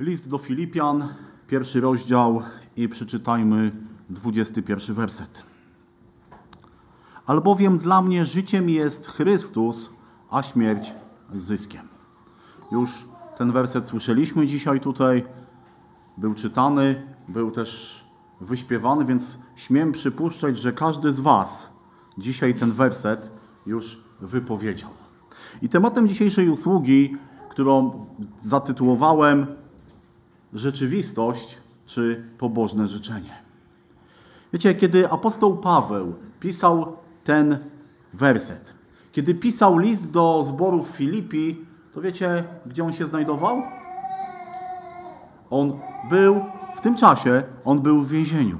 List do Filipian, pierwszy rozdział i przeczytajmy 21 werset. Albowiem dla mnie życiem jest Chrystus, a śmierć zyskiem. Już ten werset słyszeliśmy dzisiaj tutaj, był czytany, był też wyśpiewany, więc śmiem przypuszczać, że każdy z Was dzisiaj ten werset już wypowiedział. I tematem dzisiejszej usługi, którą zatytułowałem Rzeczywistość czy pobożne życzenie. Wiecie, kiedy apostoł Paweł pisał ten werset, kiedy pisał list do zborów Filipi, to wiecie, gdzie on się znajdował? On był w tym czasie, on był w więzieniu.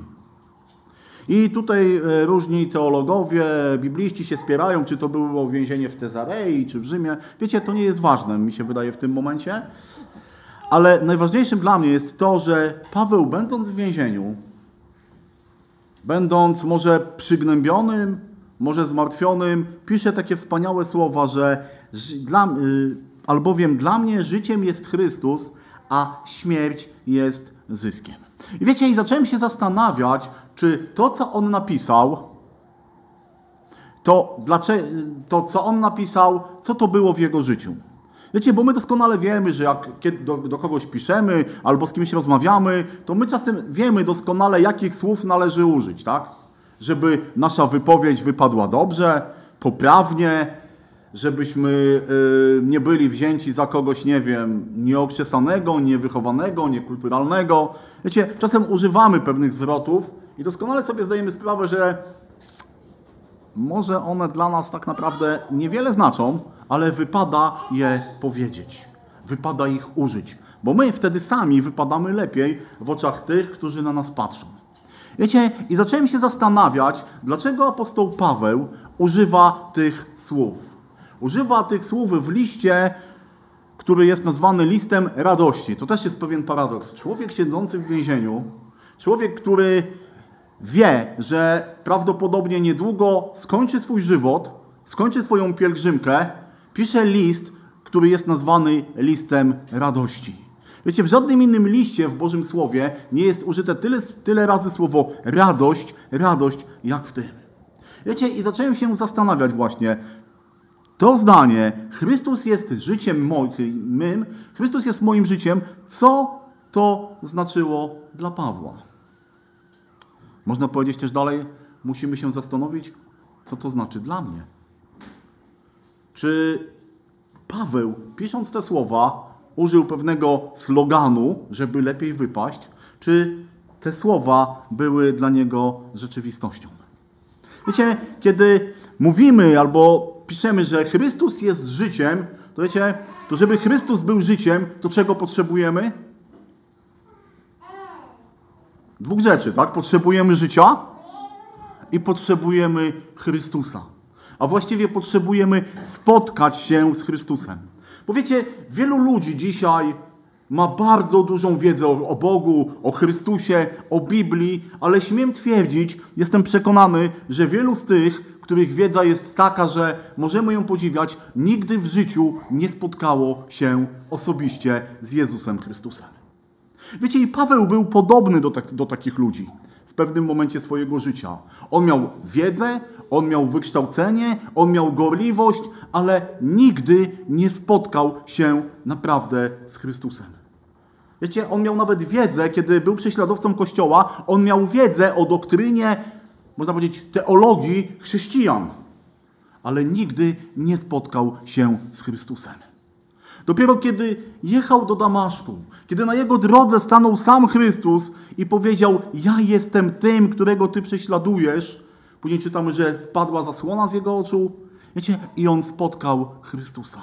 I tutaj e, różni teologowie, bibliści się spierają, czy to było więzienie w Cezarei, czy w Rzymie. Wiecie, to nie jest ważne, mi się wydaje w tym momencie. Ale najważniejszym dla mnie jest to, że Paweł, będąc w więzieniu, będąc może przygnębionym, może zmartwionym, pisze takie wspaniałe słowa, że dla, y, albowiem dla mnie życiem jest Chrystus, a śmierć jest zyskiem. I wiecie, i zacząłem się zastanawiać, czy to, co on napisał, to, dlaczego, to co on napisał, co to było w jego życiu. Wiecie, bo my doskonale wiemy, że jak do, do, kogoś piszemy albo z kimś rozmawiamy, to my czasem wiemy doskonale, jakich słów należy użyć, tak? Żeby nasza wypowiedź wypadła dobrze, poprawnie, żebyśmy y, nie byli wzięci za kogoś, nie wiem, nieokrzesanego, niewychowanego, niekulturalnego. Wiecie, czasem używamy pewnych zwrotów i doskonale sobie zdajemy sprawę, że może one dla nas tak naprawdę niewiele znaczą, ale wypada je powiedzieć. Wypada ich użyć, bo my wtedy sami wypadamy lepiej w oczach tych, którzy na nas patrzą. Wiecie, i zacząłem się zastanawiać, dlaczego apostoł Paweł używa tych słów. Używa tych słów w liście, który jest nazwany listem radości. To też jest pewien paradoks. Człowiek siedzący w więzieniu, człowiek, który wie, że prawdopodobnie niedługo skończy swój żywot, skończy swoją pielgrzymkę, pisze list, który jest nazwany listem radości. Wiecie, w żadnym innym liście w Bożym Słowie nie jest użyte tyle, tyle razy słowo radość, radość, jak w tym. Wiecie, i zacząłem się zastanawiać właśnie, to zdanie, Chrystus jest życiem moim, Chrystus jest moim życiem, co to znaczyło dla Pawła? Można powiedzieć też dalej, musimy się zastanowić, co to znaczy dla mnie. Czy Paweł, pisząc te słowa, użył pewnego sloganu, żeby lepiej wypaść, czy te słowa były dla niego rzeczywistością? Wiecie, kiedy mówimy albo piszemy, że Chrystus jest życiem, to wiecie, to żeby Chrystus był życiem, to czego potrzebujemy? Dwóch rzeczy, tak? Potrzebujemy życia i potrzebujemy Chrystusa. A właściwie potrzebujemy spotkać się z Chrystusem. Bo wiecie, wielu ludzi dzisiaj ma bardzo dużą wiedzę o, o, Bogu, o Chrystusie, o Biblii, ale śmiem twierdzić, jestem przekonany, że wielu z tych, których wiedza jest taka, że możemy ją podziwiać, nigdy w życiu nie spotkało się osobiście z Jezusem Chrystusem. Wiecie, i Paweł był podobny do, tak, do takich ludzi w pewnym momencie swojego życia. On miał wiedzę, on miał wykształcenie, on miał gorliwość, ale nigdy nie spotkał się naprawdę z Chrystusem. Wiecie, on miał nawet wiedzę, kiedy był prześladowcą Kościoła, on miał wiedzę o doktrynie, można powiedzieć, teologii chrześcijan, ale nigdy nie spotkał się z Chrystusem. Dopiero kiedy jechał do Damaszku, kiedy na jego drodze stanął sam Chrystus i powiedział: Ja jestem tym, którego ty prześladujesz, później czytamy, że spadła zasłona z jego oczu, wiecie, i on spotkał Chrystusa.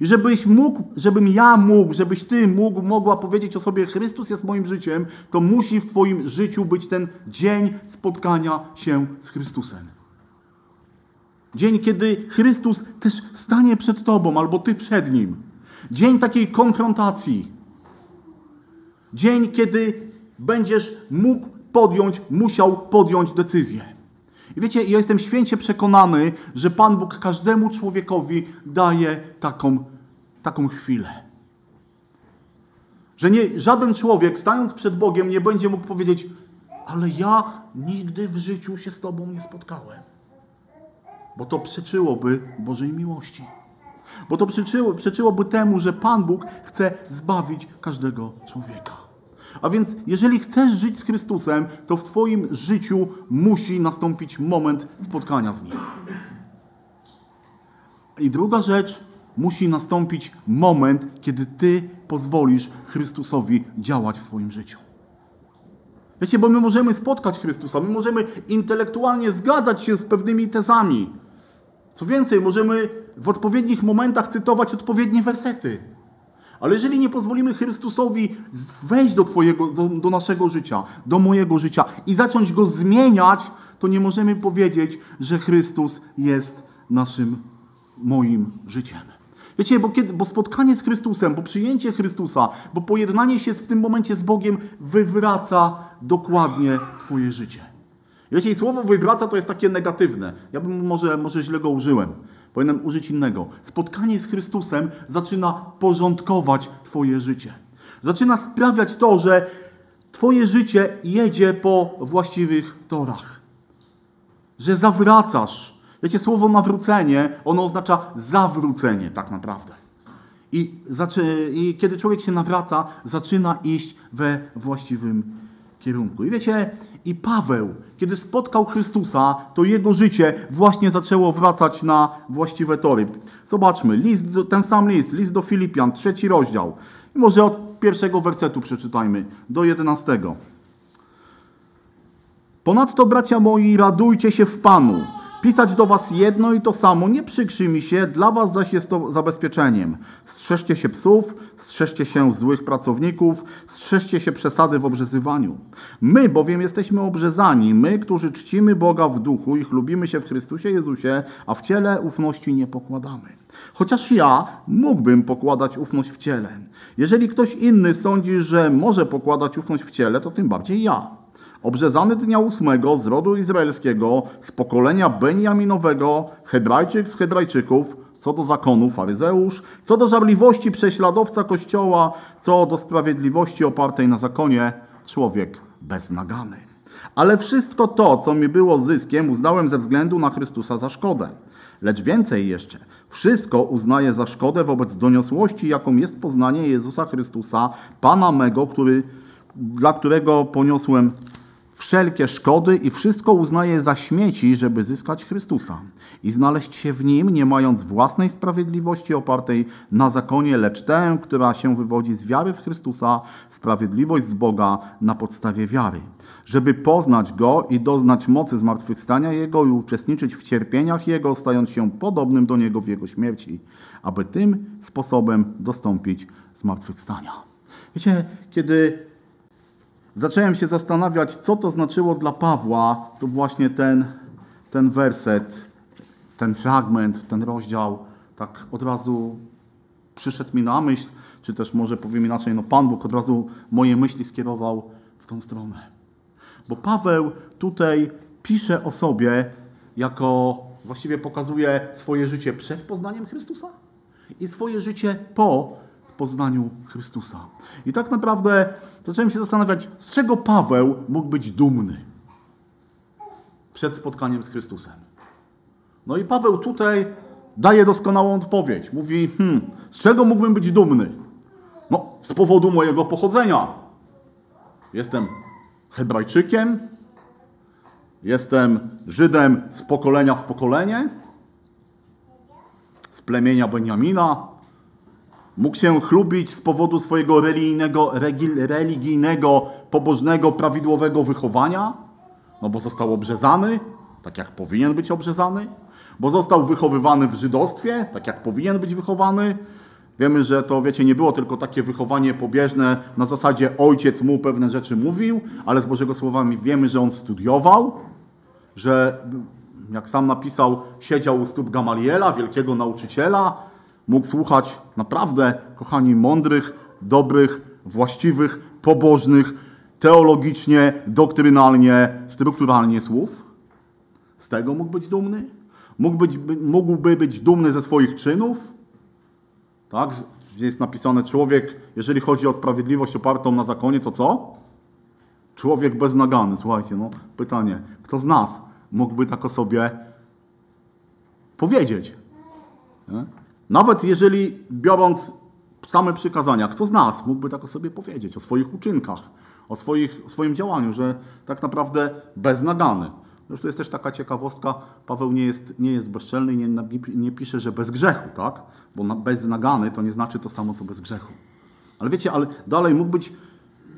I żebyś mógł, żebym ja mógł, żebyś ty mógł, mogła powiedzieć o sobie, Chrystus jest moim życiem, to musi w twoim życiu być ten dzień spotkania się z Chrystusem. Dzień, kiedy Chrystus też stanie przed tobą, albo ty przed nim. Dzień takiej konfrontacji. Dzień, kiedy będziesz mógł podjąć, musiał podjąć decyzję. I wiecie, ja jestem święcie przekonany, że Pan Bóg każdemu człowiekowi daje taką, taką chwilę. Że nie, żaden człowiek, stając przed Bogiem, nie będzie mógł powiedzieć: Ale ja nigdy w życiu się z Tobą nie spotkałem. Bo to przeczyłoby Bożej miłości. Bo to przeczyło, przeczyłoby temu, że Pan Bóg chce zbawić każdego człowieka. A więc, jeżeli chcesz żyć z Chrystusem, to w Twoim życiu musi nastąpić moment spotkania z Nim. I druga rzecz, musi nastąpić moment, kiedy Ty pozwolisz Chrystusowi działać w Twoim życiu. Wiecie, bo my możemy spotkać Chrystusa, my możemy intelektualnie zgadzać się z pewnymi tezami. Co więcej, możemy w odpowiednich momentach cytować odpowiednie wersety. Ale jeżeli nie pozwolimy Chrystusowi wejść do, twojego, do, do naszego życia, do mojego życia i zacząć go zmieniać, to nie możemy powiedzieć, że Chrystus jest naszym, moim życiem. Wiecie, bo, kiedy, bo spotkanie z Chrystusem, bo przyjęcie Chrystusa, bo pojednanie się w tym momencie z Bogiem wywraca dokładnie Twoje życie. Wiecie, i słowo wywraca to jest takie negatywne. Ja bym może, może źle go użyłem. Powinienem użyć innego. Spotkanie z Chrystusem zaczyna porządkować Twoje życie. Zaczyna sprawiać to, że Twoje życie jedzie po właściwych torach. Że zawracasz. Wiecie, słowo nawrócenie, ono oznacza zawrócenie tak naprawdę. I, I kiedy człowiek się nawraca, zaczyna iść we właściwym kierunku. I wiecie, i Paweł, kiedy spotkał Chrystusa, to jego życie właśnie zaczęło wracać na właściwe tory. Zobaczmy, list, ten sam list, list do Filipian, trzeci rozdział. Może od pierwszego wersetu przeczytajmy, do jedenastego. Ponadto, bracia moi, radujcie się w Panu. Pisać do was jedno i to samo nie przykrzy mi się, dla was zaś jest to zabezpieczeniem. Strzeżcie się psów, strzeżcie się złych pracowników, strzeżcie się przesady w obrzezywaniu. My bowiem jesteśmy obrzezani, my, którzy czcimy Boga w duchu i chlubimy się w Chrystusie Jezusie, a w ciele ufności nie pokładamy. Chociaż ja mógłbym pokładać ufność w ciele. Jeżeli ktoś inny sądzi, że może pokładać ufność w ciele, to tym bardziej ja obrzezany dnia ósmego z rodu izraelskiego, z pokolenia Benjaminowego, Hebrajczyk z Hebrajczyków, co do zakonu faryzeusz, co do żarliwości prześladowca Kościoła, co do sprawiedliwości opartej na zakonie człowiek beznagany. Ale wszystko to, co mi było zyskiem, uznałem ze względu na Chrystusa za szkodę. Lecz więcej jeszcze, wszystko uznaję za szkodę wobec doniosłości, jaką jest poznanie Jezusa Chrystusa, Pana mego, który, dla którego poniosłem wszelkie szkody i wszystko uznaje za śmieci, żeby zyskać Chrystusa i znaleźć się w Nim, nie mając własnej sprawiedliwości opartej na zakonie, lecz tę, która się wywodzi z wiary w Chrystusa, sprawiedliwość z Boga na podstawie wiary, żeby poznać Go i doznać mocy zmartwychwstania Jego i uczestniczyć w cierpieniach Jego, stając się podobnym do Niego w Jego śmierci, aby tym sposobem dostąpić zmartwychwstania. Wiecie, kiedy zacząłem się zastanawiać, co to znaczyło dla Pawła, to właśnie ten, ten werset, ten fragment, ten rozdział, tak od razu przyszedł mi na myśl, czy też może powiem inaczej, no Pan Bóg od razu moje myśli skierował w tą stronę. Bo Paweł tutaj pisze o sobie jako, właściwie pokazuje swoje życie przed poznaniem Chrystusa i swoje życie po poznaniu Chrystusa. I tak naprawdę zacząłem się zastanawiać, z czego Paweł mógł być dumny przed spotkaniem z Chrystusem. No i Paweł tutaj daje doskonałą odpowiedź. Mówi, hmm, z czego mógłbym być dumny? No, z powodu mojego pochodzenia. Jestem Hebrajczykiem, jestem Żydem z pokolenia w pokolenie, z plemienia Beniamina, Mógł się chlubić z powodu swojego religijnego, religijnego, pobożnego, prawidłowego wychowania, no bo został obrzezany, tak jak powinien być obrzezany, bo został wychowywany w żydostwie, tak jak powinien być wychowany. Wiemy, że to, wiecie, nie było tylko takie wychowanie pobieżne. Na zasadzie ojciec mu pewne rzeczy mówił, ale z Bożego Słowa wiemy, że on studiował, że jak sam napisał, siedział u stóp Gamaliela, wielkiego nauczyciela, mógł słuchać naprawdę, kochani, mądrych, dobrych, właściwych, pobożnych, teologicznie, doktrynalnie, strukturalnie słów? Z tego mógł być dumny? Mógł być, mógłby być dumny ze swoich czynów? Tak? jest napisane człowiek, jeżeli chodzi o sprawiedliwość opartą na zakonie, to co? Człowiek beznagany. Słuchajcie, no pytanie, kto z nas mógłby tak o sobie powiedzieć? Nie? Nawet jeżeli biorąc same przykazania, kto z nas mógłby tak o sobie powiedzieć, o swoich uczynkach, o, swoich, o swoim działaniu, że tak naprawdę beznagany. Zresztą jest też taka ciekawostka, Paweł nie jest, nie jest bezczelny i nie, nie pisze, że bez grzechu, tak? Bo na, beznagany to nie znaczy to samo, co bez grzechu. Ale wiecie, ale dalej mógł być,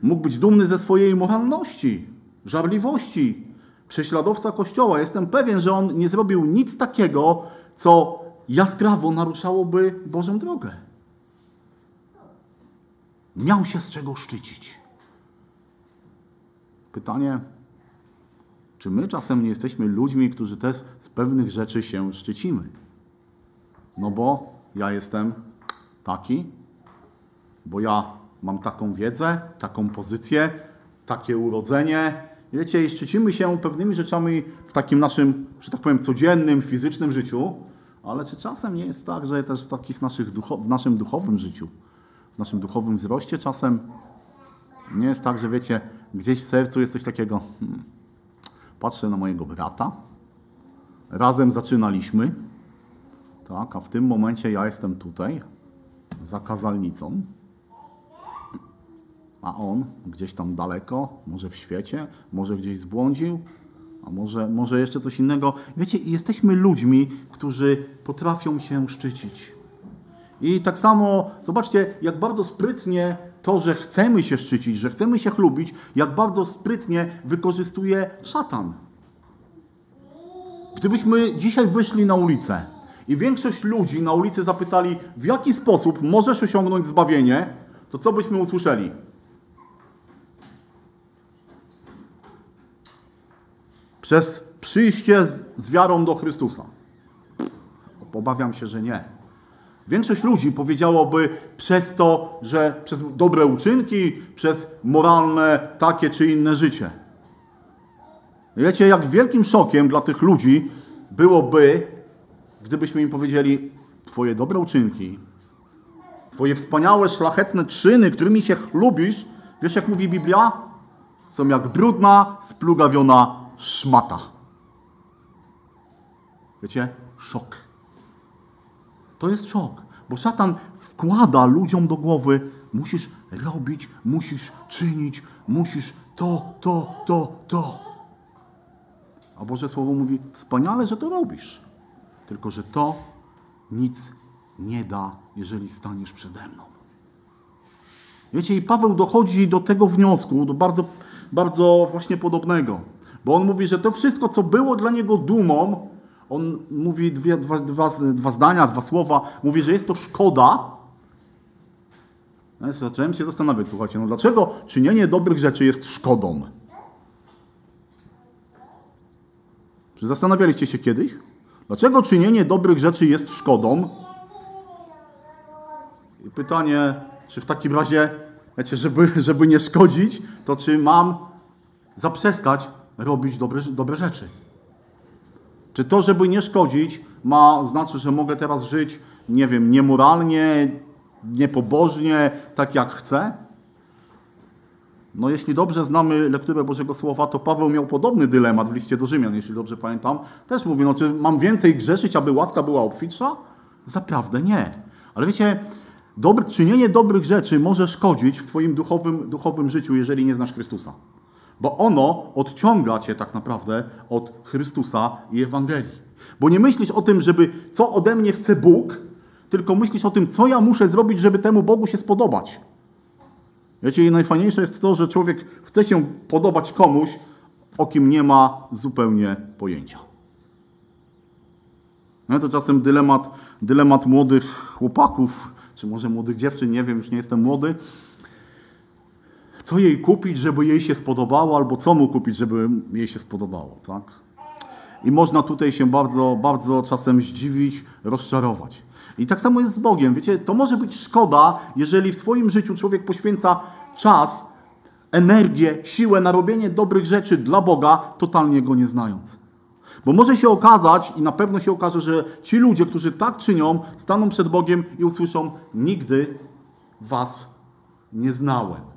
mógł być dumny ze swojej moralności, żarliwości. Prześladowca Kościoła. Jestem pewien, że on nie zrobił nic takiego, co jaskrawo naruszałoby Bożą drogę. Miał się z czego szczycić. Pytanie, czy my czasem nie jesteśmy ludźmi, którzy też z pewnych rzeczy się szczycimy? No bo ja jestem taki, bo ja mam taką wiedzę, taką pozycję, takie urodzenie. Wiecie, i szczycimy się pewnymi rzeczami w takim naszym, że tak powiem, codziennym, fizycznym życiu, ale czy czasem nie jest tak, że też w, takich naszych w naszym duchowym życiu, w naszym duchowym wzroście czasem nie jest tak, że wiecie, gdzieś w sercu jest coś takiego, hmm, patrzę na mojego brata, razem zaczynaliśmy, tak, a w tym momencie ja jestem tutaj, za kazalnicą, a on gdzieś tam daleko, może w świecie, może gdzieś zbłądził, a może, może jeszcze coś innego. Wiecie, jesteśmy ludźmi, którzy potrafią się szczycić. I tak samo, zobaczcie, jak bardzo sprytnie to, że chcemy się szczycić, że chcemy się chlubić, jak bardzo sprytnie wykorzystuje szatan. Gdybyśmy dzisiaj wyszli na ulicę i większość ludzi na ulicy zapytali, w jaki sposób możesz osiągnąć zbawienie, to co byśmy usłyszeli? Przez przyjście z, z wiarą do Chrystusa. Obawiam się, że nie. Większość ludzi powiedziałoby przez to, że przez dobre uczynki, przez moralne takie czy inne życie. Wiecie, jak wielkim szokiem dla tych ludzi byłoby, gdybyśmy im powiedzieli, Twoje dobre uczynki, Twoje wspaniałe, szlachetne czyny, którymi się chlubisz, wiesz jak mówi Biblia? Są jak brudna, splugawiona szmata. Wiecie? Szok. To jest szok, bo szatan wkłada ludziom do głowy, musisz robić, musisz czynić, musisz to, to, to, to. A Boże Słowo mówi, wspaniale, że to robisz, tylko że to nic nie da, jeżeli staniesz przede mną. Wiecie, i Paweł dochodzi do tego wniosku, do bardzo, bardzo właśnie podobnego, bo on mówi, że to wszystko, co było dla niego dumą, on mówi dwie, dwa, dwa, dwa zdania, dwa słowa, mówi, że jest to szkoda. Ja zacząłem się zastanawiać, słuchajcie, no dlaczego czynienie dobrych rzeczy jest szkodą? Czy zastanawialiście się kiedyś? Dlaczego czynienie dobrych rzeczy jest szkodą? I pytanie, czy w takim razie, wiecie, żeby, żeby nie szkodzić, to czy mam zaprzestać robić dobre, dobre rzeczy? Czy to, żeby nie szkodzić, ma znaczy, że mogę teraz żyć, nie wiem, niemoralnie, niepobożnie, tak jak chcę? No jeśli dobrze znamy lekturę Bożego Słowa, to Paweł miał podobny dylemat w liście do Rzymian, jeśli dobrze pamiętam. Też mówi, no czy mam więcej grzeszyć, aby łaska była obfitsza? Zaprawdę nie. Ale wiecie, dobry, czynienie dobrych rzeczy może szkodzić w Twoim duchowym, duchowym życiu, jeżeli nie znasz Chrystusa. Bo ono odciąga cię tak naprawdę od Chrystusa i Ewangelii. Bo nie myślisz o tym, żeby co ode mnie chce Bóg, tylko myślisz o tym, co ja muszę zrobić, żeby temu Bogu się spodobać. Wiecie, najfajniejsze jest to, że człowiek chce się podobać komuś, o kim nie ma zupełnie pojęcia. No to czasem dylemat, dylemat młodych chłopaków, czy może młodych dziewczyn, nie wiem, już nie jestem młody, co jej kupić, żeby jej się spodobało, albo co mu kupić, żeby jej się spodobało, tak? I można tutaj się bardzo, bardzo czasem zdziwić, rozczarować. I tak samo jest z Bogiem. Wiecie, to może być szkoda, jeżeli w swoim życiu człowiek poświęca czas, energię, siłę na robienie dobrych rzeczy dla Boga, totalnie Go nie znając. Bo może się okazać, i na pewno się okaże, że ci ludzie, którzy tak czynią, staną przed Bogiem i usłyszą: Nigdy was nie znałem.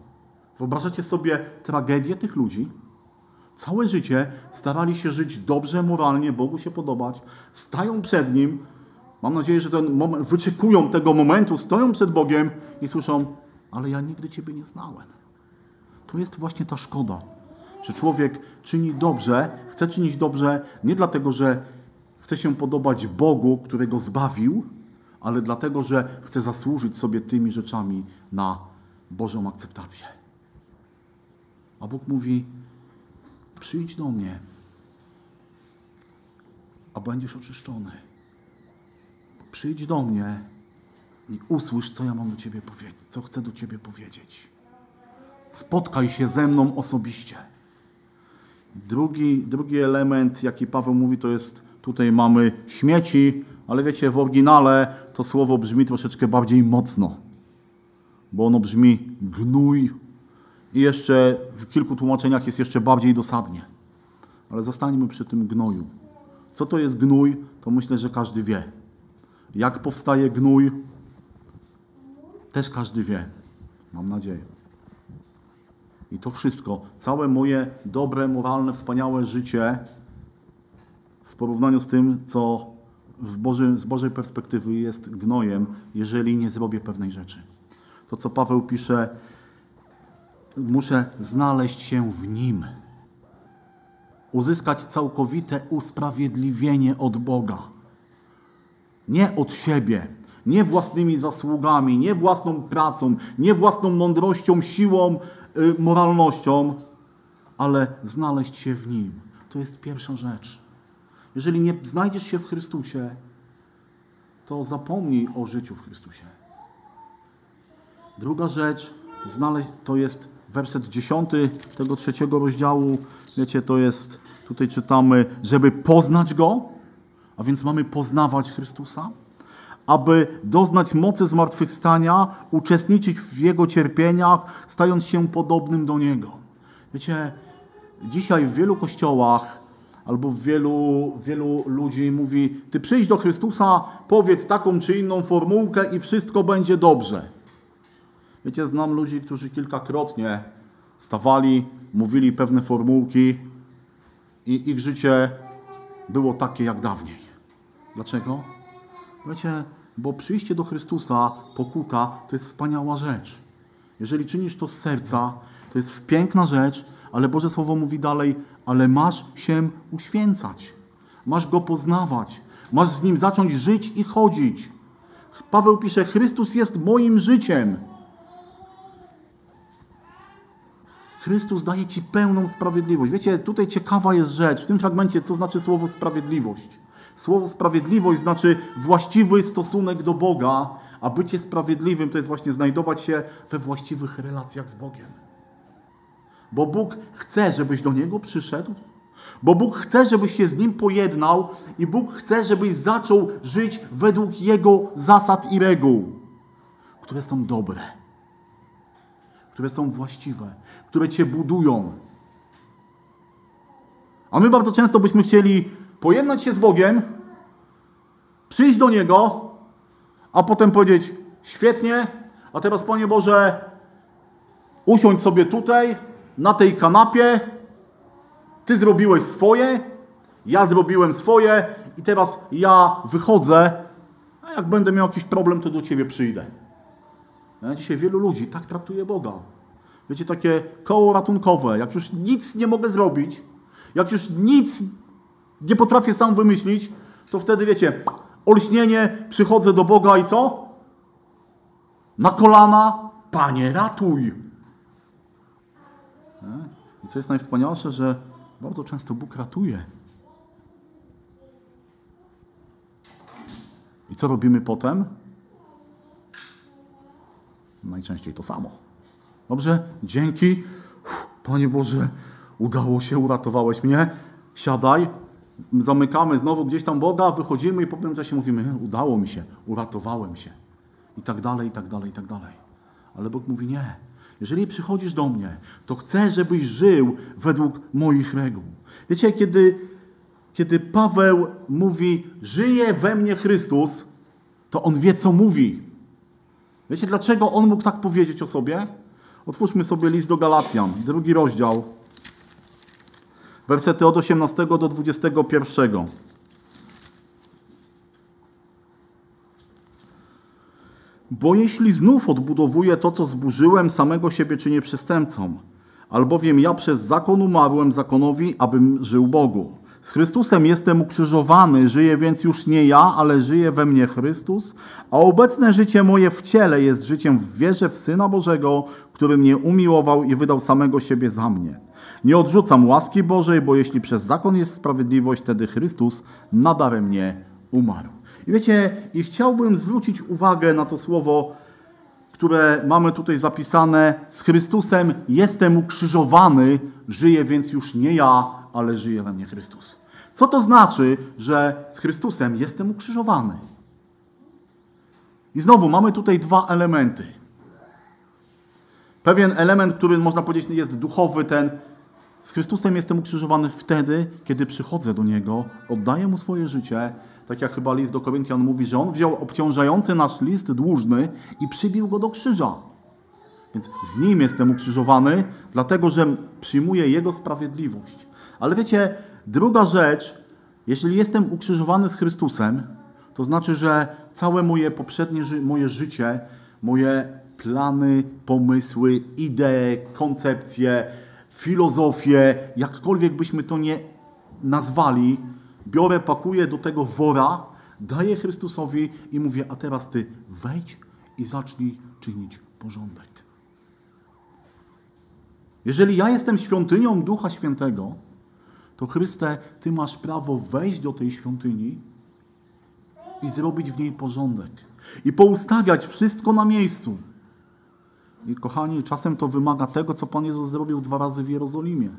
Wyobrażacie sobie tragedię tych ludzi? Całe życie starali się żyć dobrze, moralnie, Bogu się podobać, stają przed Nim. Mam nadzieję, że ten moment, wyczekują tego momentu, stoją przed Bogiem i słyszą: Ale ja nigdy Ciebie nie znałem. To jest właśnie ta szkoda, że człowiek czyni dobrze, chce czynić dobrze nie dlatego, że chce się podobać Bogu, który go zbawił, ale dlatego, że chce zasłużyć sobie tymi rzeczami na Bożą akceptację. A Bóg mówi: Przyjdź do mnie, a będziesz oczyszczony. Przyjdź do mnie i usłysz, co ja mam do ciebie powiedzieć, co chcę do ciebie powiedzieć. Spotkaj się ze mną osobiście. Drugi, drugi element, jaki Paweł mówi, to jest tutaj mamy śmieci, ale wiecie, w oryginale to słowo brzmi troszeczkę bardziej mocno, bo ono brzmi gnój i jeszcze w kilku tłumaczeniach jest jeszcze bardziej dosadnie. Ale zostańmy przy tym gnoju. Co to jest gnój, to myślę, że każdy wie. Jak powstaje gnój, też każdy wie. Mam nadzieję. I to wszystko, całe moje dobre, moralne, wspaniałe życie w porównaniu z tym, co w Boży, z Bożej perspektywy jest gnojem, jeżeli nie zrobię pewnej rzeczy. To, co Paweł pisze, muszę znaleźć się w Nim. Uzyskać całkowite usprawiedliwienie od Boga. Nie od siebie, nie własnymi zasługami, nie własną pracą, nie własną mądrością, siłą, y, moralnością, ale znaleźć się w Nim. To jest pierwsza rzecz. Jeżeli nie znajdziesz się w Chrystusie, to zapomnij o życiu w Chrystusie. Druga rzecz, to jest werset 10 tego trzeciego rozdziału. Wiecie, to jest, tutaj czytamy, żeby poznać Go, a więc mamy poznawać Chrystusa, aby doznać mocy zmartwychwstania, uczestniczyć w Jego cierpieniach, stając się podobnym do Niego. Wiecie, dzisiaj w wielu kościołach albo wielu, wielu ludzi mówi, ty przyjdź do Chrystusa, powiedz taką czy inną formułkę i wszystko będzie dobrze. Wiecie, znam ludzi, którzy kilkakrotnie stawali, mówili pewne formułki i ich życie było takie jak dawniej. Dlaczego? Wiecie, bo przyjście do Chrystusa, pokuta, to jest wspaniała rzecz. Jeżeli czynisz to z serca, to jest piękna rzecz, ale Boże Słowo mówi dalej, ale masz się uświęcać. Masz Go poznawać. Masz z Nim zacząć żyć i chodzić. Paweł pisze, Chrystus jest moim życiem. Chrystus daje Ci pełną sprawiedliwość. Wiecie, tutaj ciekawa jest rzecz, w tym fragmencie, co znaczy słowo sprawiedliwość. Słowo sprawiedliwość znaczy właściwy stosunek do Boga, a bycie sprawiedliwym to jest właśnie znajdować się we właściwych relacjach z Bogiem. Bo Bóg chce, żebyś do Niego przyszedł, bo Bóg chce, żebyś się z Nim pojednał i Bóg chce, żebyś zaczął żyć według Jego zasad i reguł, które są dobre, które są właściwe, które Cię budują. A my bardzo często byśmy chcieli pojednać się z Bogiem, przyjść do Niego, a potem powiedzieć: Świetnie, a teraz, Panie Boże, usiądź sobie tutaj, na tej kanapie, ty zrobiłeś swoje, ja zrobiłem swoje i teraz ja wychodzę, a jak będę miał jakiś problem, to do ciebie przyjdę. Dzisiaj wielu ludzi tak traktuje Boga. Wiecie, takie koło ratunkowe, jak już nic nie mogę zrobić, jak już nic nie potrafię sam wymyślić, to wtedy wiecie, olśnienie, przychodzę do Boga i co? Na kolana, Panie, ratuj. I co jest najwspanialsze, że bardzo często Bóg ratuje. I co robimy potem? Najczęściej to samo. Dobrze? Dzięki. Panie Boże, udało się, uratowałeś mnie. Siadaj. Zamykamy znowu gdzieś tam Boga, wychodzimy i po pewnym czasie mówimy, udało mi się, uratowałem się. I tak dalej, i tak dalej, i tak dalej. Ale Bóg mówi nie. Jeżeli przychodzisz do mnie, to chcę, żebyś żył według moich reguł. Wiecie, kiedy kiedy Paweł mówi, żyje we mnie Chrystus, to on wie, co mówi. Wiecie, dlaczego on mógł tak powiedzieć o sobie? Otwórzmy sobie list do Galacjan, drugi rozdział, wersety od 18 do 21. Bo jeśli znów odbudowuję to, co zburzyłem, samego siebie czynię przestępcą. Albowiem ja przez zakon umarłem zakonowi, abym żył Bogu. Z Chrystusem jestem ukrzyżowany, żyję więc już nie ja, ale żyje we mnie Chrystus, a obecne życie moje w ciele jest życiem w wierze w Syna Bożego, który mnie umiłował i wydał samego siebie za mnie. Nie odrzucam łaski Bożej, bo jeśli przez zakon jest sprawiedliwość, wtedy Chrystus nadarem mnie umarł. I wiecie, i chciałbym zwrócić uwagę na to słowo, które mamy tutaj zapisane. Z Chrystusem jestem ukrzyżowany, żyję więc już nie ja, ale żyje we mnie Chrystus. Co to znaczy, że z Chrystusem jestem ukrzyżowany? I znowu mamy tutaj dwa elementy. Pewien element, który można powiedzieć jest duchowy, ten z Chrystusem jestem ukrzyżowany wtedy, kiedy przychodzę do Niego, oddaję Mu swoje życie, tak jak chyba list do Koryntian mówi, że On wziął obciążający nasz list dłużny i przybił go do krzyża. Więc z Nim jestem ukrzyżowany, dlatego że przyjmuję Jego sprawiedliwość. Ale wiecie, druga rzecz, jeśli jestem ukrzyżowany z Chrystusem, to znaczy, że całe moje poprzednie moje życie, moje plany, pomysły, idee, koncepcje, filozofie, jakkolwiek byśmy to nie nazwali, biorę, pakuję do tego wora, daję Chrystusowi i mówię, a teraz Ty wejdź i zacznij czynić porządek. Jeżeli ja jestem świątynią Ducha Świętego, to Chryste, Ty masz prawo wejść do tej świątyni i zrobić w niej porządek. I poustawiać wszystko na miejscu. I kochani, czasem to wymaga tego, co Pan Jezus zrobił dwa razy w Jerozolimie.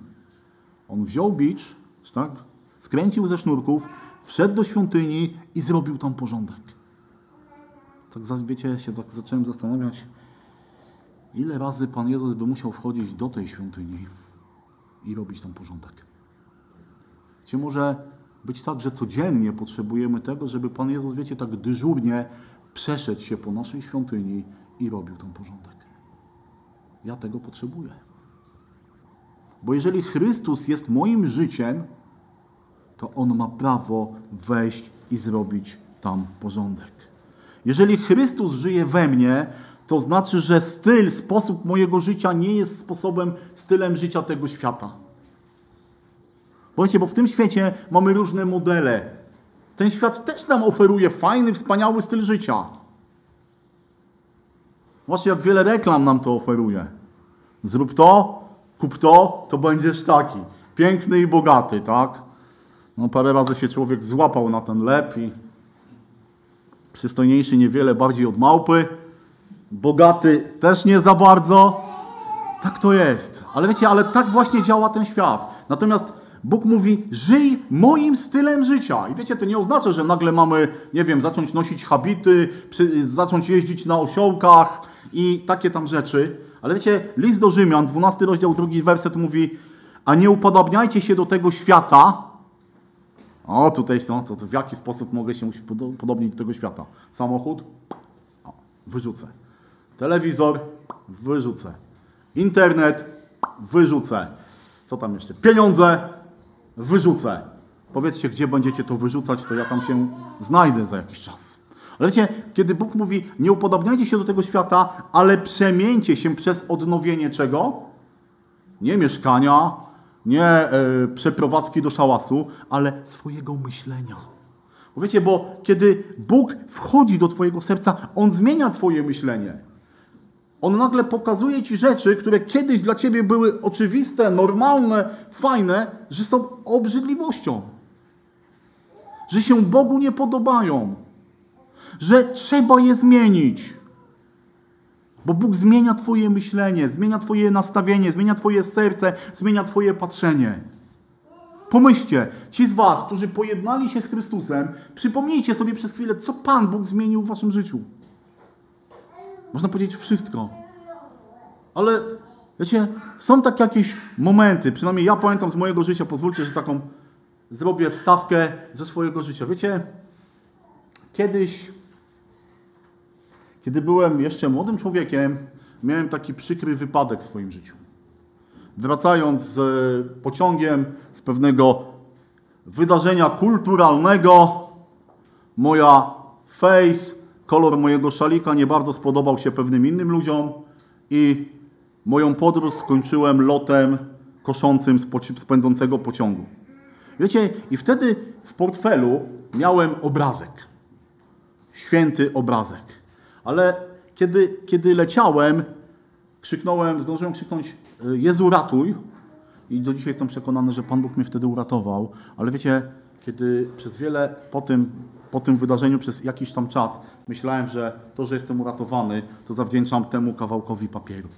On wziął bicz, tak? skręcił ze sznurków, wszedł do świątyni i zrobił tam porządek. Tak wiecie, się tak zacząłem zastanawiać, ile razy Pan Jezus by musiał wchodzić do tej świątyni i robić tam porządek. Czy może być tak, że codziennie potrzebujemy tego, żeby Pan Jezus, wiecie, tak dyżurnie przeszedł się po naszej świątyni i robił tam porządek. Ja tego potrzebuję. Bo jeżeli Chrystus jest moim życiem, to On ma prawo wejść i zrobić tam porządek. Jeżeli Chrystus żyje we mnie, to znaczy, że styl, sposób mojego życia nie jest sposobem, stylem życia tego świata. Bo bo w tym świecie mamy różne modele. Ten świat też nam oferuje fajny, wspaniały styl życia. Właśnie jak wiele reklam nam to oferuje. Zrób to, kup to, to będziesz taki. Piękny i bogaty, tak? No parę razy się człowiek złapał na ten lep i przystojniejszy niewiele bardziej od małpy. Bogaty też nie za bardzo. Tak to jest. Ale wiecie, ale tak właśnie działa ten świat. Natomiast Bóg mówi, żyj moim stylem życia. I wiecie, to nie oznacza, że nagle mamy, nie wiem, zacząć nosić habity, zacząć jeździć na osiołkach i takie tam rzeczy. Ale wiecie, list do Rzymian, 12 rozdział, drugi werset mówi, a nie upodobniajcie się do tego świata. O, tutaj no, to, to w jaki sposób mogę się podobnić do tego świata? Samochód? O, wyrzucę. Telewizor? Wyrzucę. Internet? Wyrzucę. Co tam jeszcze? Pieniądze? Wyrzucę. Powiedzcie, gdzie będziecie to wyrzucać, to ja tam się znajdę za jakiś czas. Ale wiecie, kiedy Bóg mówi, nie upodobniajcie się do tego świata, ale przemieńcie się przez odnowienie czego? Nie mieszkania, nie e, przeprowadzki do szałasu, ale swojego myślenia. Bo wiecie, bo kiedy Bóg wchodzi do Twojego serca, On zmienia Twoje myślenie. On nagle pokazuje Ci rzeczy, które kiedyś dla Ciebie były oczywiste, normalne, fajne, że są obrzydliwością. Że się Bogu nie podobają. Że trzeba je zmienić. Bo Bóg zmienia Twoje myślenie, zmienia Twoje nastawienie, zmienia Twoje serce, zmienia Twoje patrzenie. Pomyślcie, ci z Was, którzy pojednali się z Chrystusem, przypomnijcie sobie przez chwilę, co Pan Bóg zmienił w Waszym życiu. Można powiedzieć wszystko. Ale wiecie, są takie jakieś momenty, przynajmniej ja pamiętam z mojego życia, pozwólcie, że taką zrobię wstawkę ze swojego życia. Wiecie, kiedyś, kiedy byłem jeszcze młodym człowiekiem, miałem taki przykry wypadek w swoim życiu. Wracając z pociągiem z pewnego wydarzenia kulturalnego, moja face, kolor mojego szalika nie bardzo spodobał się pewnym innym ludziom i moją podróż skończyłem lotem koszącym z pociągu. Wiecie, i wtedy w portfelu miałem obrazek. Święty obrazek. Ale kiedy, kiedy leciałem, krzyknąłem, zdążyłem krzyknąć Jezu ratuj. I do dzisiaj jestem przekonany, że Pan Bóg mnie wtedy uratował. Ale wiecie, kiedy przez wiele po tym, po tym wydarzeniu, przez jakiś tam czas, myślałem, że to, że jestem uratowany, to zawdzięczam temu kawałkowi papieru.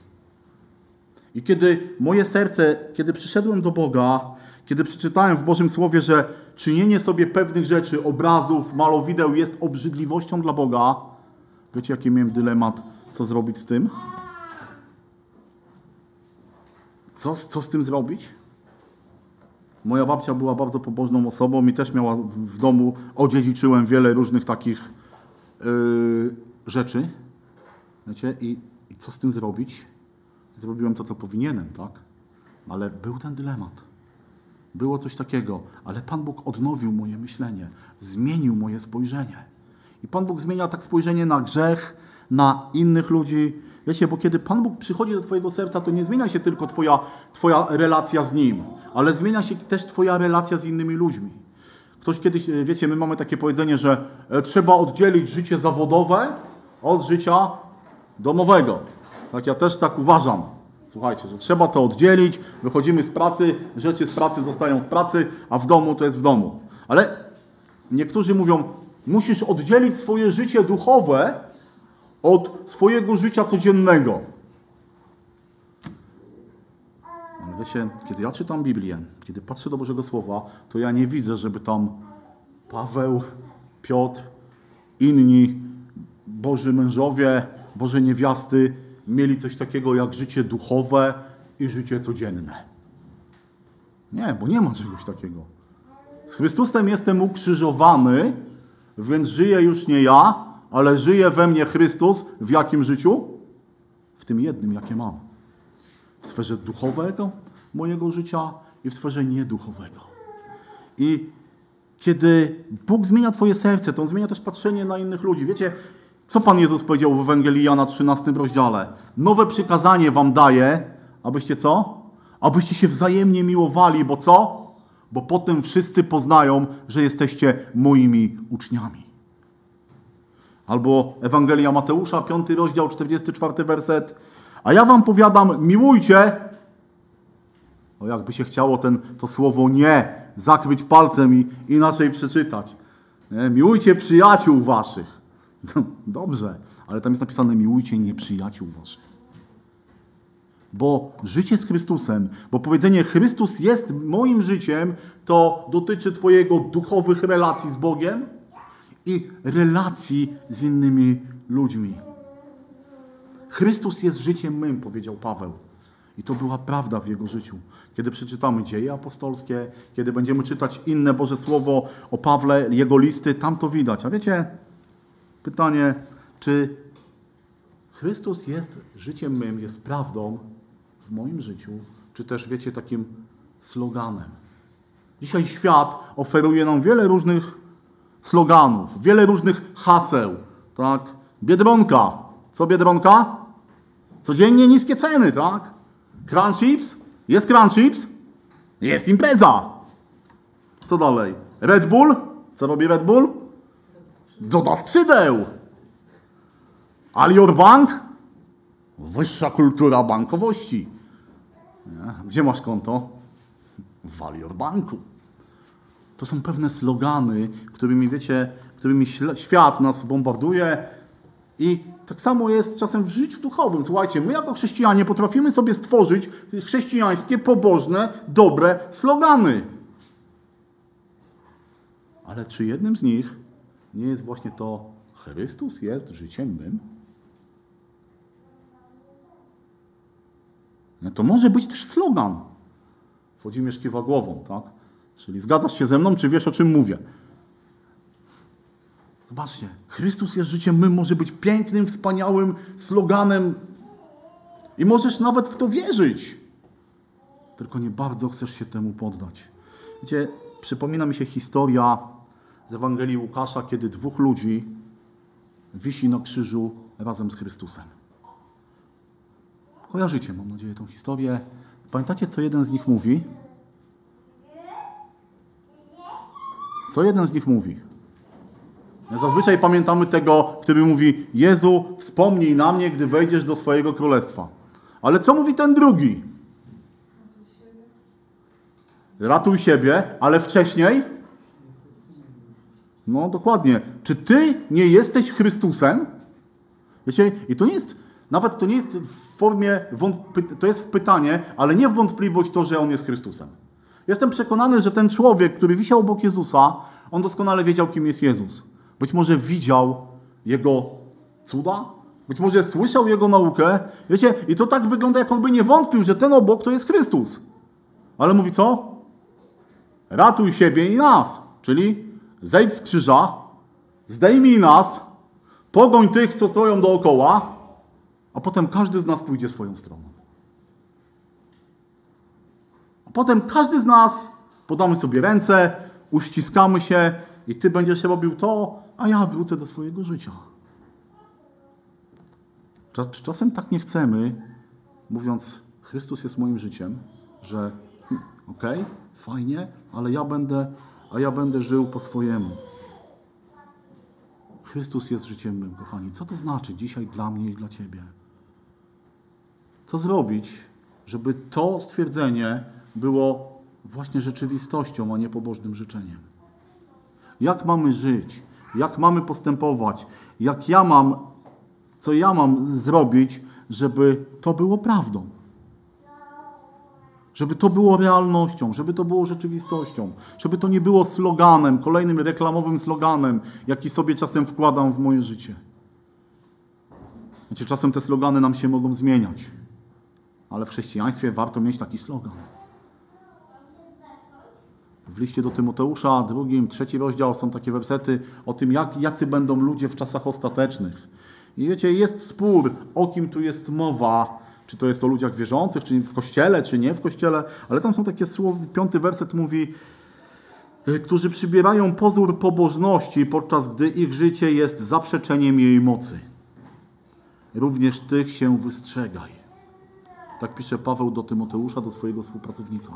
I kiedy moje serce, kiedy przyszedłem do Boga, kiedy przeczytałem w Bożym Słowie, że czynienie sobie pewnych rzeczy, obrazów, malowideł jest obrzydliwością dla Boga, wiecie, jaki miałem dylemat, co zrobić z tym? Co, co z tym zrobić? Moja babcia była bardzo pobożną osobą i też miała w domu, odziedziczyłem wiele różnych takich yy, rzeczy. Wiecie, i, i co z tym zrobić? Zrobiłem to, co powinienem, tak? Ale był ten dylemat. Było coś takiego, ale Pan Bóg odnowił moje myślenie, zmienił moje spojrzenie. I Pan Bóg zmienia tak spojrzenie na grzech, na innych ludzi. Wiecie, bo kiedy Pan Bóg przychodzi do Twojego serca, to nie zmienia się tylko Twoja, twoja relacja z Nim, ale zmienia się też Twoja relacja z innymi ludźmi. Ktoś kiedyś, e, wiecie, my mamy takie powiedzenie, że e, trzeba oddzielić życie zawodowe od życia domowego. Tak, ja też tak uważam. Słuchajcie, że trzeba to oddzielić, wychodzimy z pracy, rzeczy z pracy zostają w pracy, a w domu to jest w domu. Ale niektórzy mówią, musisz oddzielić swoje życie duchowe od swojego życia codziennego. Ale wiecie, kiedy ja czytam Biblię, kiedy patrzę do Bożego Słowa, to ja nie widzę, żeby tam Paweł, Piotr, inni Boży mężowie, Boże niewiasty mieli coś takiego jak życie duchowe i życie codzienne. Nie, bo nie ma czegoś takiego. Z Chrystusem jestem ukrzyżowany, więc żyję już nie ja, ale żyje we mnie Chrystus. W jakim życiu? W tym jednym, jakie mam. W sferze duchowego mojego życia i w sferze nieduchowego. I kiedy Bóg zmienia Twoje serce, to On zmienia też patrzenie na innych ludzi. Wiecie, co Pan Jezus powiedział w Ewangelii Jana 13 rozdziale? Nowe przykazanie wam daję, abyście co? Abyście się wzajemnie miłowali, bo co? Bo potem wszyscy poznają, że jesteście moimi uczniami. Albo Ewangelia Mateusza, 5 rozdział, 44 werset. A ja wam powiadam, miłujcie. O jakby się chciało ten, to słowo nie zakryć palcem i inaczej przeczytać. Nie? Miłujcie przyjaciół waszych. No, dobrze, ale tam jest napisane miłujcie nieprzyjaciół waszych. Bo życie z Chrystusem, bo powiedzenie Chrystus jest moim życiem, to dotyczy Twojego duchowych relacji z Bogiem i relacji z innymi ludźmi. Chrystus jest życiem mym, powiedział Paweł. I to była prawda w jego życiu. Kiedy przeczytamy dzieje apostolskie, kiedy będziemy czytać inne Boże Słowo o Pawle, jego listy, tam to widać. A wiecie, Pytanie, czy Chrystus jest życiem mym, jest prawdą w moim życiu, czy też, wiecie, takim sloganem? Dzisiaj świat oferuje nam wiele różnych sloganów, wiele różnych haseł. Tak? Biedronka. Co Biedronka? Codziennie niskie ceny, tak? Crunch Chips? Jest Crunch Chips? Jest impreza. Co dalej? Red Bull? Co robi Red Bull? doda skrzydeł. Alior Bank? Wyższa kultura bankowości. Gdzie masz konto? W Alior Banku. To są pewne slogany, którymi, wiecie, którymi świat nas bombarduje i tak samo jest czasem w życiu duchowym. Słuchajcie, my jako chrześcijanie potrafimy sobie stworzyć chrześcijańskie, pobożne, dobre slogany. Ale czy jednym z nich nie jest właśnie to Chrystus jest życiem mym? No to może być też slogan. Włodzimierz kiwa głową, tak? Czyli zgadzasz się ze mną, czy wiesz o czym mówię? Zobaczcie, Chrystus jest życiem, my może być pięknym, wspaniałym sloganem i możesz nawet w to wierzyć. Tylko nie bardzo chcesz się temu poddać. Wiecie, przypomina mi się historia z Ewangelii Łukasza, kiedy dwóch ludzi wisi na krzyżu razem z Chrystusem. Kojarzycie, mam nadzieję, tą historię. Pamiętacie, co jeden z nich mówi? Co jeden z nich mówi? Zazwyczaj pamiętamy tego, który mówi: Jezu, wspomnij na mnie, gdy wejdziesz do swojego królestwa. Ale co mówi ten drugi? Ratuj siebie, ale wcześniej? No dokładnie. Czy ty nie jesteś Chrystusem? Wiecie, i to nie jest, nawet to nie jest w formie, to jest w pytanie, ale nie wątpliwość to, że on jest Chrystusem. Jestem przekonany, że ten człowiek, który wisiał obok Jezusa, on doskonale wiedział, kim jest Jezus. Być może widział Jego cuda, być może słyszał Jego naukę. Wiecie, i to tak wygląda, jak on by nie wątpił, że ten obok to jest Chrystus. Ale mówi co? Ratuj siebie i nas. Czyli zejdź z krzyża, zdejmij nas, pogoń tych, co stoją dookoła, a potem każdy z nas pójdzie swoją stroną. A potem każdy z nas podamy sobie ręce, uściskamy się i ty będziesz robił to, a ja wrócę do swojego życia. Czasem tak nie chcemy, mówiąc, Chrystus jest moim życiem, że hm, okej, okay, fajnie, ale ja będę, a ja będę żył po swojemu. Chrystus jest życiem mym, kochani. Co to znaczy dzisiaj dla mnie i dla Ciebie? Co zrobić, żeby to stwierdzenie było właśnie rzeczywistością, a nie pobożnym życzeniem? Jak mamy żyć? Jak mamy postępować? Jak ja mam, co ja mam zrobić, żeby to było prawdą? Żeby to było realnością, żeby to było rzeczywistością, żeby to nie było sloganem, kolejnym reklamowym sloganem, jaki sobie czasem wkładam w moje życie. Wiecie, czasem te slogany nam się mogą zmieniać, ale w chrześcijaństwie warto mieć taki slogan. W liście do Tymoteusza, drugim, trzeci rozdział są takie wersety o tym, jak, jacy będą ludzie w czasach ostatecznych. I wiecie, jest spór, o kim tu jest mowa, czy to jest o ludziach wierzących, czy w kościele, czy nie w kościele, ale tam są takie słowa, piąty werset mówi, y, którzy przybierają pozór pobożności, podczas gdy ich życie jest zaprzeczeniem jej mocy. Również tych się wystrzegaj. Tak pisze Paweł do Tymoteusza, do swojego współpracownika.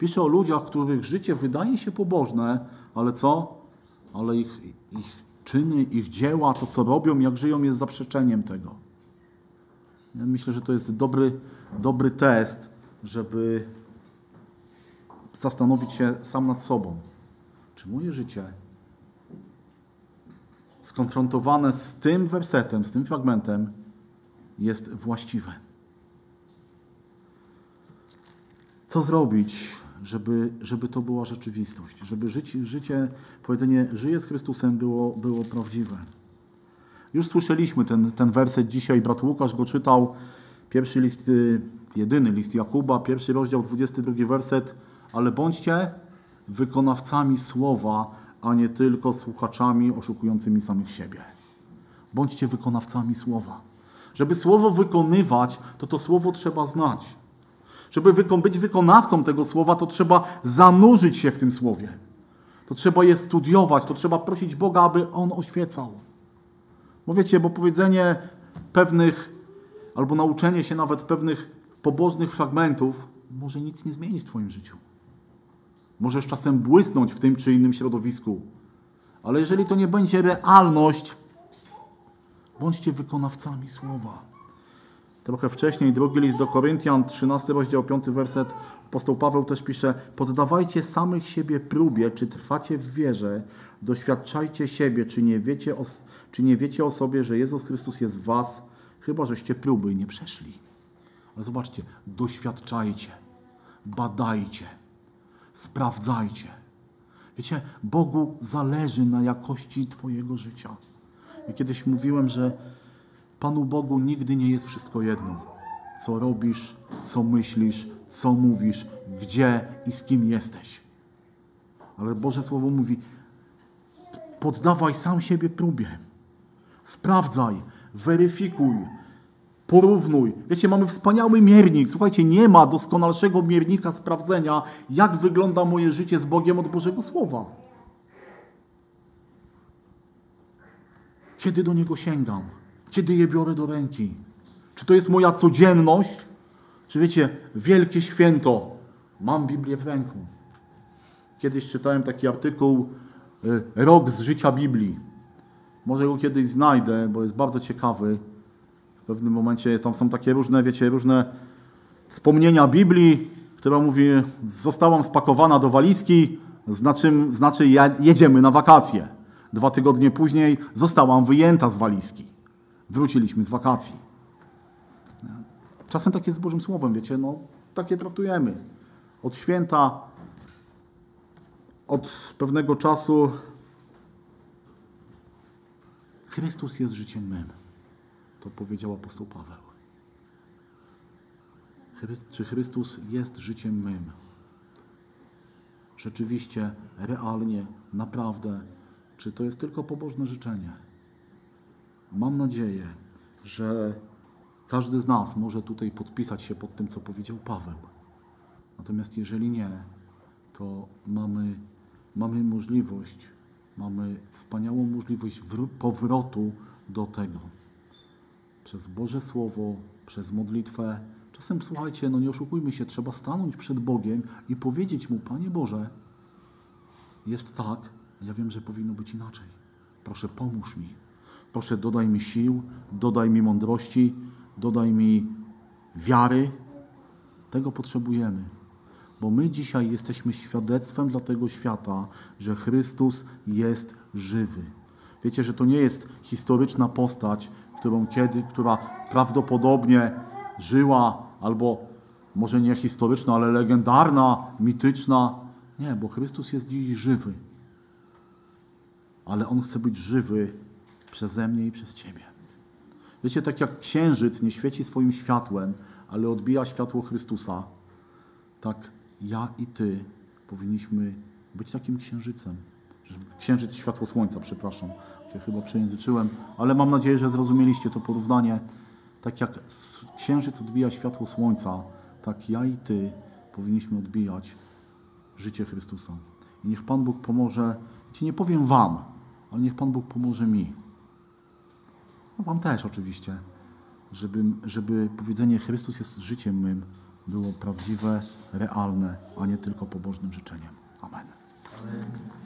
Pisze o ludziach, których życie wydaje się pobożne, ale co? Ale ich, ich czyny, ich dzieła, to co robią, jak żyją, jest zaprzeczeniem tego. Ja myślę, że to jest dobry, dobry test, żeby zastanowić się sam nad sobą. Czy moje życie skonfrontowane z tym wersetem, z tym fragmentem jest właściwe? Co zrobić, żeby, żeby to była rzeczywistość, żeby życie, życie, powiedzenie żyję z Chrystusem było, było prawdziwe. Już słyszeliśmy ten, ten werset dzisiaj, brat Łukasz go czytał, pierwszy list, y, jedyny list Jakuba, pierwszy rozdział, 22 werset, ale bądźcie wykonawcami słowa, a nie tylko słuchaczami oszukującymi samych siebie. Bądźcie wykonawcami słowa. Żeby słowo wykonywać, to to słowo trzeba znać. Żeby być wykonawcą tego słowa, to trzeba zanurzyć się w tym słowie. To trzeba je studiować, to trzeba prosić Boga, aby On oświecał. Bo wiecie, bo powiedzenie pewnych, albo nauczenie się nawet pewnych pobożnych fragmentów może nic nie zmienić w Twoim życiu. Możesz czasem błysnąć w tym czy innym środowisku, ale jeżeli to nie będzie realność, bądźcie wykonawcami słowa. Trochę wcześniej, drugi list do Koryntian, 13 rozdział, 5 werset, apostoł Paweł też pisze, poddawajcie samych siebie próbie, czy trwacie w wierze, doświadczajcie siebie, czy nie wiecie o, czy nie wiecie o sobie, że Jezus Chrystus jest w was, chyba żeście próby nie przeszli. Ale zobaczcie, doświadczajcie, badajcie, sprawdzajcie. Wiecie, Bogu zależy na jakości Twojego życia. I kiedyś mówiłem, że Panu Bogu nigdy nie jest wszystko jedno. Co robisz, co myślisz, co mówisz, gdzie i z kim jesteś. Ale Boże Słowo mówi, poddawaj sam siebie próbie. Sprawdzaj, weryfikuj, porównuj. Wiecie, mamy wspaniały miernik. Słuchajcie, nie ma doskonalszego miernika sprawdzenia, jak wygląda moje życie z Bogiem od Bożego Słowa. Kiedy do Niego sięgam? Kiedy je biorę do ręki? Czy to jest moja codzienność? Czy wiecie, wielkie święto, mam Biblię w ręku. Kiedyś czytałem taki artykuł y, Rok z życia Biblii. Może go kiedyś znajdę, bo jest bardzo ciekawy. W pewnym momencie tam są takie różne, wiecie, różne wspomnienia Biblii, która mówi, zostałam spakowana do walizki, znaczy, znaczy jedziemy na wakacje. Dwa tygodnie później zostałam wyjęta z walizki. Wróciliśmy z wakacji. Czasem tak jest z Bożym Słowem, wiecie, no takie traktujemy. Od święta, od pewnego czasu Chrystus jest życiem mym. To powiedział apostoł Paweł. Czy Chrystus jest życiem mym? Rzeczywiście, realnie, naprawdę, czy to jest tylko pobożne życzenie? Mam nadzieję, że każdy z nas może tutaj podpisać się pod tym, co powiedział Paweł. Natomiast jeżeli nie, to mamy, mamy możliwość, mamy wspaniałą możliwość powrotu do tego. Przez Boże Słowo, przez modlitwę. Czasem, słuchajcie, no nie oszukujmy się, trzeba stanąć przed Bogiem i powiedzieć Mu, Panie Boże, jest tak, ja wiem, że powinno być inaczej. Proszę, pomóż mi. Proszę, dodaj mi sił, dodaj mi mądrości, dodaj mi wiary. Tego potrzebujemy. Bo my dzisiaj jesteśmy świadectwem dla tego świata, że Chrystus jest żywy. Wiecie, że to nie jest historyczna postać, którą kiedy, która prawdopodobnie żyła, albo może nie historyczna, ale legendarna, mityczna. Nie, bo Chrystus jest dziś żywy. Ale On chce być żywy przeze mnie i przez Ciebie. Wiecie, tak jak księżyc nie świeci swoim światłem, ale odbija światło Chrystusa, tak ja i Ty powinniśmy być takim księżycem. Księżyc, światło słońca, przepraszam, się chyba przejęzyczyłem, ale mam nadzieję, że zrozumieliście to porównanie. Tak jak księżyc odbija światło słońca, tak ja i Ty powinniśmy odbijać życie Chrystusa. I niech Pan Bóg pomoże, Ci nie powiem Wam, ale niech Pan Bóg pomoże mi no wam też oczywiście, żeby, żeby powiedzenie Chrystus jest życiem mym było prawdziwe, realne, a nie tylko pobożnym życzeniem. Amen. Amen.